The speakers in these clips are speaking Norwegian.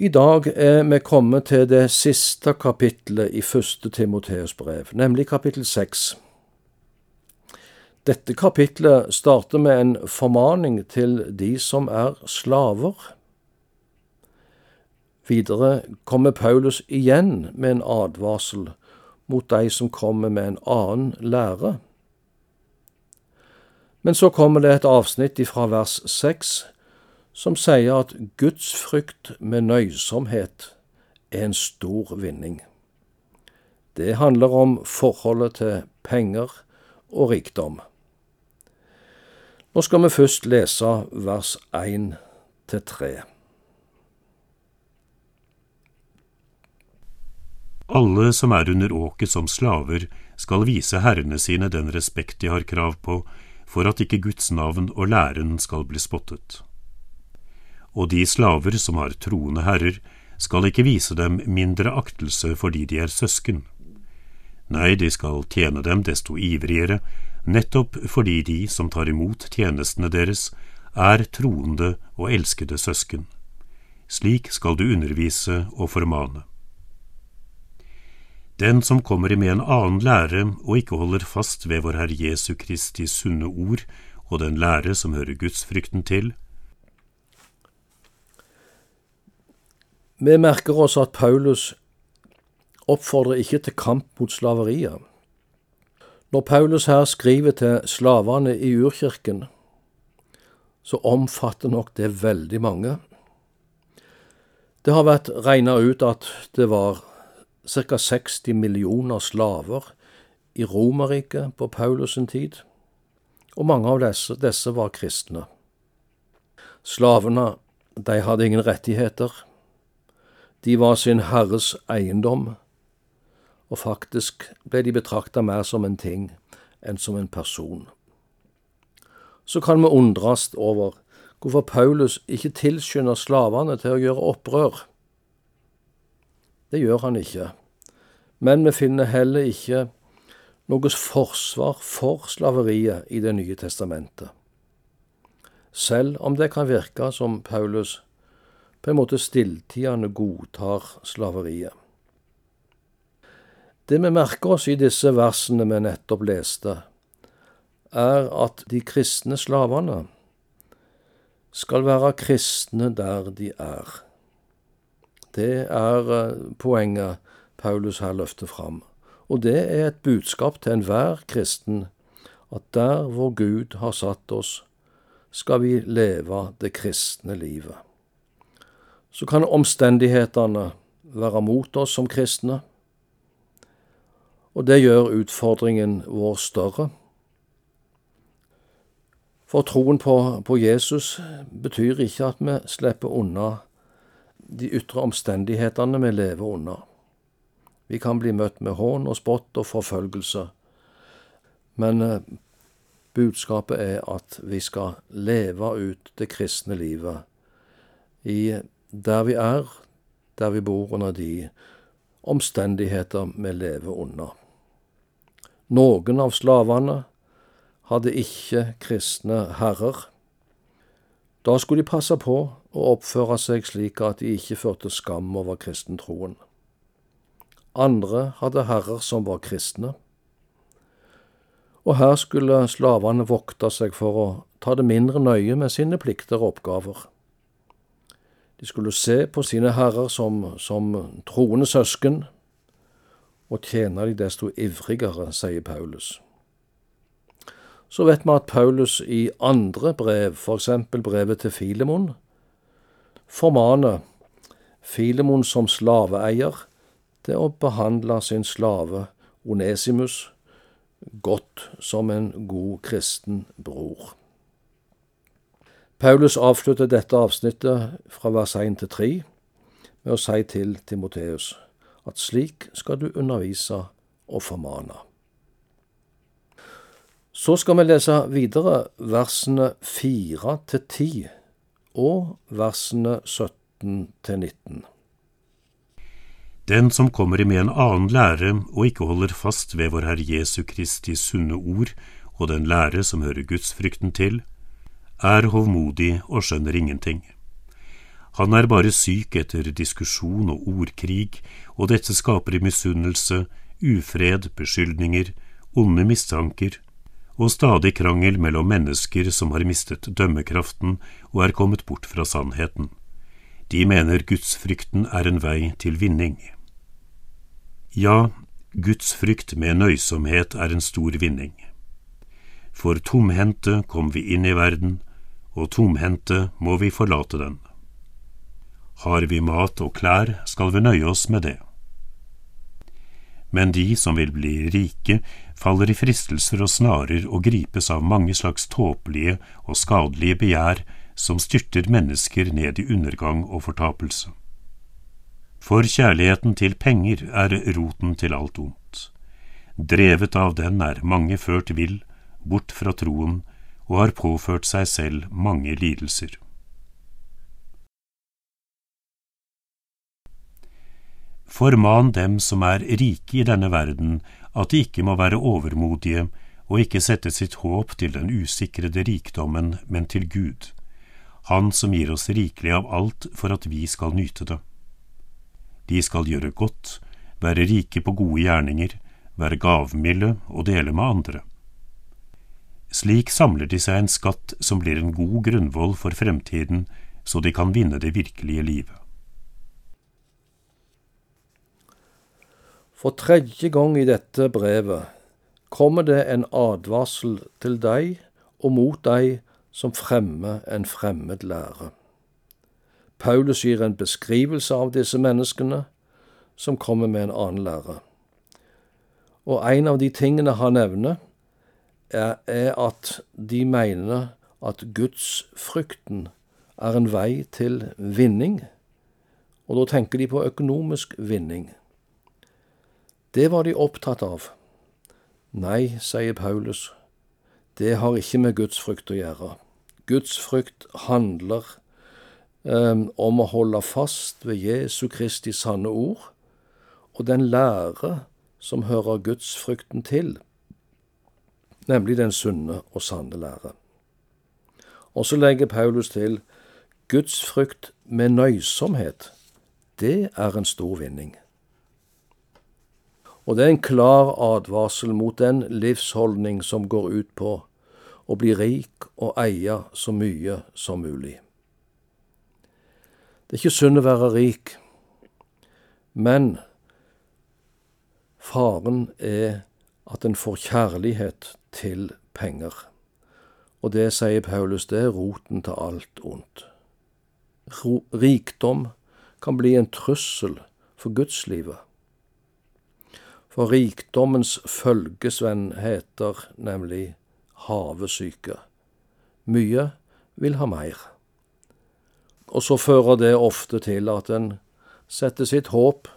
I dag er vi kommet til det siste kapitlet i første Timoteus brev, nemlig kapittel seks. Dette kapitlet starter med en formaning til de som er slaver. Videre kommer Paulus igjen med en advarsel mot de som kommer med en annen lære. Men så kommer det et avsnitt fra vers seks som sier at Guds frykt med nøysomhet er en stor vinning. Det handler om forholdet til penger og rikdom. Nå skal vi først lese vers 1 til 3. Alle som er under åket som slaver, skal vise herrene sine den respekt de har krav på, for at ikke Guds navn og læren skal bli spottet og de slaver som har troende herrer, skal ikke vise dem mindre aktelse fordi de er søsken. Nei, de skal tjene dem desto ivrigere, nettopp fordi de som tar imot tjenestene deres, er troende og elskede søsken. Slik skal du undervise og formane. Den som kommer med en annen lære og ikke holder fast ved vår Herre Jesu Kristi sunne ord og den lære som hører gudsfrykten til, Vi merker oss at Paulus oppfordrer ikke til kamp mot slaveriet. Når Paulus her skriver til slavene i urkirken, så omfatter nok det veldig mange. Det har vært regna ut at det var ca. 60 millioner slaver i Romerriket på Paulus' sin tid, og mange av disse, disse var kristne. Slavene de hadde ingen rettigheter. De var sin herres eiendom, og faktisk ble de betrakta mer som en ting enn som en person. Så kan vi undres over hvorfor Paulus ikke tilskynder slavene til å gjøre opprør. Det gjør han ikke, men vi finner heller ikke noe forsvar for slaveriet i Det nye testamentet. Selv om det kan virke som Paulus på en måte stilltiende godtar slaveriet. Det vi merker oss i disse versene vi nettopp leste, er at de kristne slavene skal være kristne der de er. Det er eh, poenget Paulus her løfter fram. Og det er et budskap til enhver kristen at der hvor Gud har satt oss, skal vi leve det kristne livet så kan omstendighetene være mot oss som kristne, og det gjør utfordringen vår større. For troen på, på Jesus betyr ikke at vi slipper unna de ytre omstendighetene vi lever under. Vi kan bli møtt med hån og spott og forfølgelse, men eh, budskapet er at vi skal leve ut det kristne livet i der vi er, der vi bor under de omstendigheter vi lever under. Noen av slavene hadde ikke kristne herrer. Da skulle de passe på å oppføre seg slik at de ikke førte skam over kristentroen. Andre hadde herrer som var kristne. Og her skulle slavene vokte seg for å ta det mindre nøye med sine plikter og oppgaver. De skulle se på sine herrer som, som troende søsken, og tjene de desto ivrigere, sier Paulus. Så vet vi at Paulus i andre brev, eksempel brevet til Filemon, formaner Filemon som slaveeier til å behandle sin slave Onesimus godt som en god kristen bror. Paulus avslutter dette avsnittet fra vers 1 til 3 med å si til Timoteus at slik skal du undervise og formane. Så skal vi lese videre versene 4 til 10 og versene 17 til 19. Den som kommer med en annen lære og ikke holder fast ved vår Herre Jesu Kristi sunne ord og den lære som hører gudsfrykten til, er hovmodig og skjønner ingenting. Han er bare syk etter diskusjon og ordkrig, og dette skaper misunnelse, ufred, beskyldninger, onde mistanker og stadig krangel mellom mennesker som har mistet dømmekraften og er kommet bort fra sannheten. De mener gudsfrykten er en vei til vinning. Ja, gudsfrykt med nøysomhet er en stor vinning. For tomhendte kom vi inn i verden, og tomhendte må vi forlate den. Har vi mat og klær, skal vi nøye oss med det. Men de som vil bli rike, faller i fristelser og snarer og gripes av mange slags tåpelige og skadelige begjær som styrter mennesker ned i undergang og fortapelse. For kjærligheten til penger er roten til alt ondt. Drevet av den er mange ført vill, bort fra troen, og har påført seg selv mange lidelser. Forman dem som er rike i denne verden, at de ikke må være overmodige og ikke sette sitt håp til den usikrede rikdommen, men til Gud, Han som gir oss rikelig av alt for at vi skal nyte det. De skal gjøre godt, være rike på gode gjerninger, være gavmilde og dele med andre. Slik samler de seg en skatt som blir en god grunnvoll for fremtiden, så de kan vinne det virkelige livet. For tredje gang i dette brevet kommer det en advarsel til deg og mot deg som fremmer en fremmed lære. Paulus gir en beskrivelse av disse menneskene som kommer med en annen lære. Og en av de tingene han nevner, er, at de mener at gudsfrykten er en vei til vinning, og da tenker de på økonomisk vinning. Det var de opptatt av. Nei, sier Paulus, det har ikke med Guds frykt å gjøre. Guds frykt handler eh, om å holde fast ved Jesu Kristi sanne ord og den lære som hører gudsfrykten til, nemlig den sunne og sanne lære. Og så legger Paulus til Guds frykt med nøysomhet. Det er en stor vinning. Og det er en klar advarsel mot den livsholdning som går ut på å bli rik og eie så mye som mulig. Det er ikke synd å være rik, men faren er at en får kjærlighet til penger. Og det, sier Paulus, det er roten til alt ondt. Rikdom kan bli en trussel for gudslivet. For rikdommens følgesvenn heter nemlig havesyke. Mye vil ha mer. Og så fører det ofte til at en setter sitt håp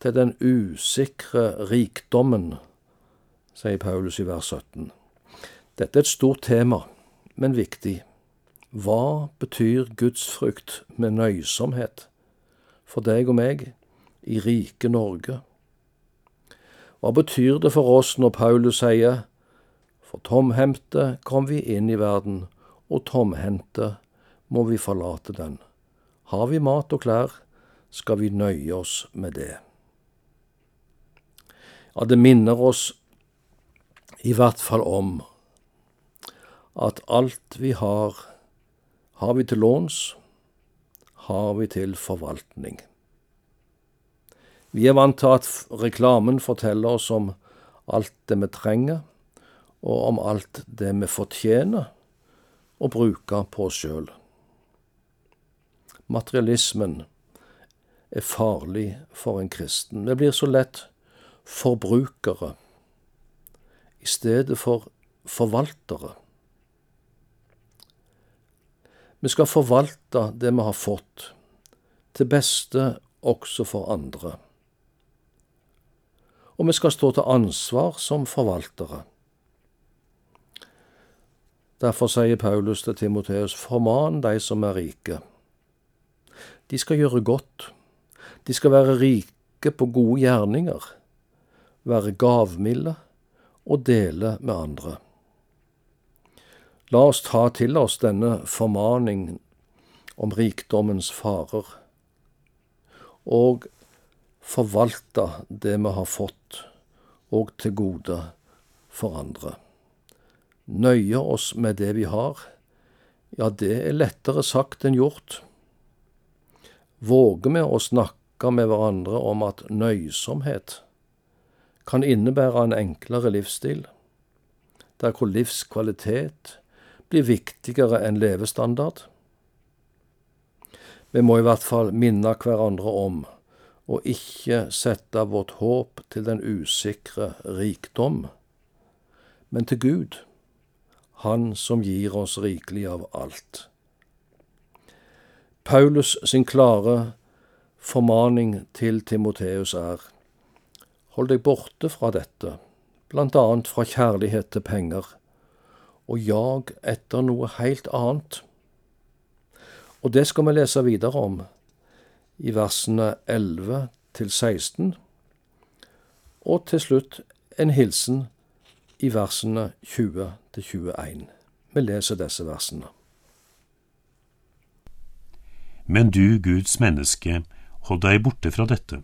til den usikre rikdommen, sier Paulus i vers 17. Dette er et stort tema, men viktig. Hva betyr gudsfrykt med nøysomhet for deg og meg i rike Norge? Hva betyr det for oss når Paulus sier For tomhendte kom vi inn i verden, og tomhendte må vi forlate den. Har vi mat og klær, skal vi nøye oss med det. Ja, det minner oss i hvert fall om at alt vi har, har vi til låns, har vi til forvaltning. Vi er vant til at reklamen forteller oss om alt det vi trenger, og om alt det vi fortjener å bruke på oss sjøl. Materialismen er farlig for en kristen. Vi blir så lett forbrukere i stedet for forvaltere. Vi skal forvalte det vi har fått, til beste også for andre og vi skal stå til ansvar som forvaltere. Derfor sier Paulus til Timoteus, forman de som er rike. De skal gjøre godt. De skal være rike på gode gjerninger, være gavmilde og dele med andre. La oss ta til oss denne formaningen om rikdommens farer, og forvalte det vi har fått, og til gode for andre. Nøye oss med det vi har, ja, det er lettere sagt enn gjort. Våger vi å snakke med hverandre om at nøysomhet kan innebære en enklere livsstil, der hvor livskvalitet blir viktigere enn levestandard? Vi må i hvert fall minne hverandre om å ikke sette vårt håp til den usikre rikdom, men til Gud, Han som gir oss rikelig av alt. Paulus sin klare formaning til Timoteus er Hold deg borte fra dette, blant annet fra kjærlighet til penger, og jag etter noe helt annet. Og det skal vi lese videre om i versene 11 til 16, og til slutt en hilsen i versene 20 til 21. Vi leser disse versene. Men du, Guds menneske, hold deg borte fra dette.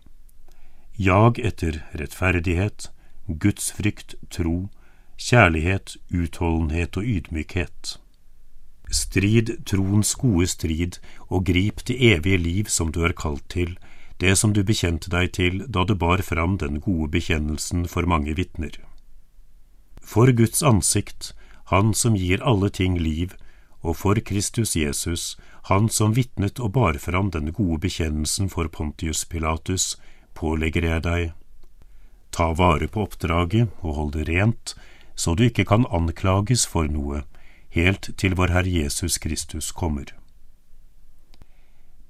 Jag etter rettferdighet, gudsfrykt, tro, kjærlighet, utholdenhet og ydmykhet. Strid troens gode strid, og grip det evige liv som du er kalt til, det som du bekjente deg til da du bar fram den gode bekjennelsen for mange vitner. For Guds ansikt, Han som gir alle ting liv, og for Kristus Jesus, han som vitnet og bar fram den gode bekjennelsen for Pontius Pilatus, pålegger jeg deg, ta vare på oppdraget og hold det rent, så du ikke kan anklages for noe, helt til vår Herre Jesus Kristus kommer.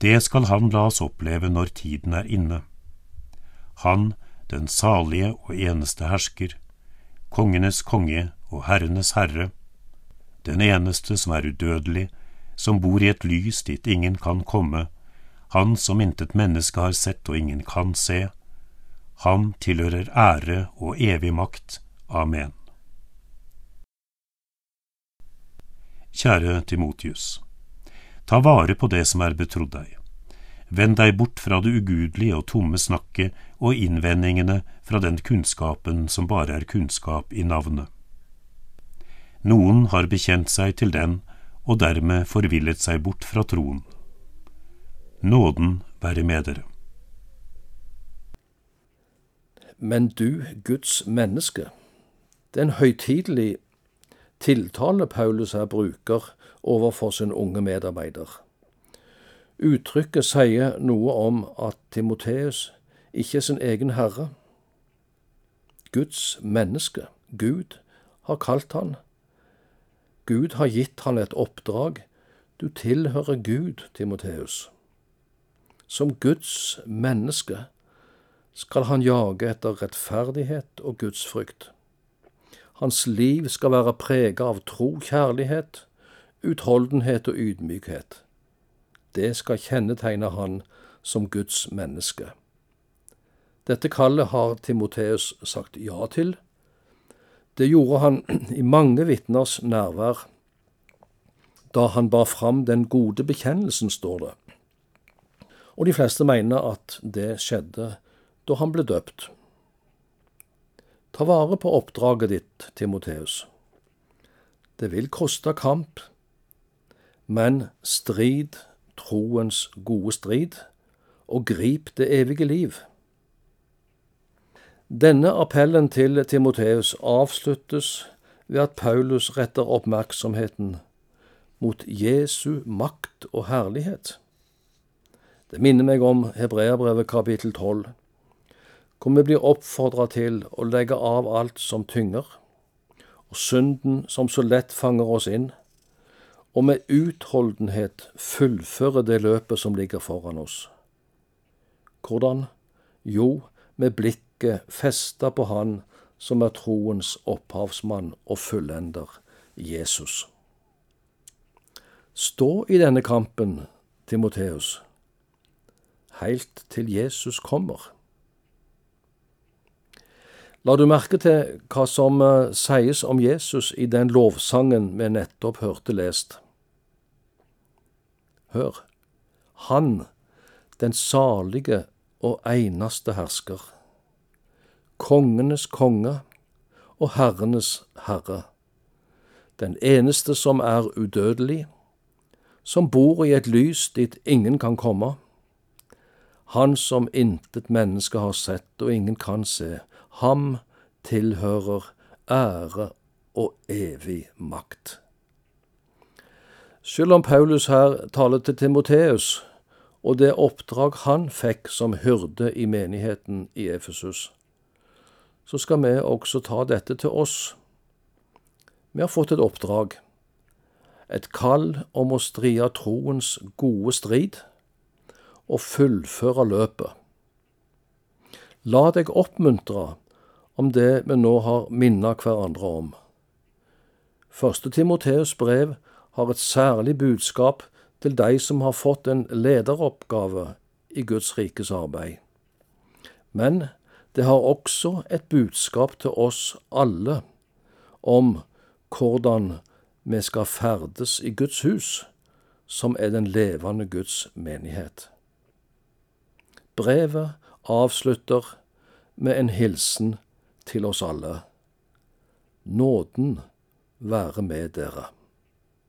Det skal han la oss oppleve når tiden er inne. Han, den salige og eneste hersker, kongenes konge og herrenes herre, den eneste som er udødelig, som bor i et lys dit ingen kan komme, han som intet menneske har sett og ingen kan se, han tilhører ære og evig makt. Amen. Kjære Timotius. Ta vare på det som er betrodd deg. Vend deg bort fra det ugudelige og tomme snakket og innvendingene fra den kunnskapen som bare er kunnskap i navnet. Noen har bekjent seg til den og dermed forvillet seg bort fra troen. Nåden være med dere. Men du, Guds menneske, det er en høytidelig tiltale Paulus her bruker overfor sin unge medarbeider. Uttrykket sier noe om at Timoteus ikke er sin egen herre. Guds menneske, Gud, har kalt han Gud har gitt han et oppdrag. Du tilhører Gud, Timoteus. Som Guds menneske skal han jage etter rettferdighet og gudsfrykt. Hans liv skal være preget av tro, kjærlighet, utholdenhet og ydmykhet. Det skal kjennetegne han som Guds menneske. Dette kallet har Timoteus sagt ja til, det gjorde han i mange vitners nærvær da han bar fram den gode bekjennelsen, står det. Og de fleste mener at det skjedde da han ble døpt. Ta vare på oppdraget ditt, Timoteus. Det vil koste kamp, men strid troens gode strid, og grip det evige liv. Denne appellen til Timoteus avsluttes ved at Paulus retter oppmerksomheten mot Jesu makt og herlighet. Det minner meg om Hebreabrevet kapittel tolv, hvor vi blir oppfordra til å legge av alt som tynger, og synden som så lett fanger oss inn, og med utholdenhet fullføre det løpet som ligger foran oss. Hvordan? Jo, med blikket festa på Han som er troens opphavsmann og fullender, Jesus. Stå i denne kampen, Timoteus, heilt til Jesus kommer. La du merke til hva som eh, sies om Jesus i den lovsangen vi nettopp hørte lest. Hør, Han, den salige og eneste hersker, kongenes konge og herrenes herre, den eneste som er udødelig, som bor i et lys dit ingen kan komme, han som intet menneske har sett og ingen kan se, ham tilhører ære og evig makt. Selv om Paulus her taler til Timoteus og det oppdrag han fikk som hyrde i menigheten i Efesus, så skal vi også ta dette til oss. Vi har fått et oppdrag, et kall om å strie troens gode strid og fullføre løpet. La deg oppmuntre om det vi nå har minnet hverandre om. Første Timoteus brev har et særlig budskap til de som har fått en lederoppgave i Guds rikes arbeid. Men det har også et budskap til oss alle om hvordan vi skal ferdes i Guds hus, som er den levende Guds menighet. Brevet avslutter med en hilsen til oss alle. Nåden være med dere.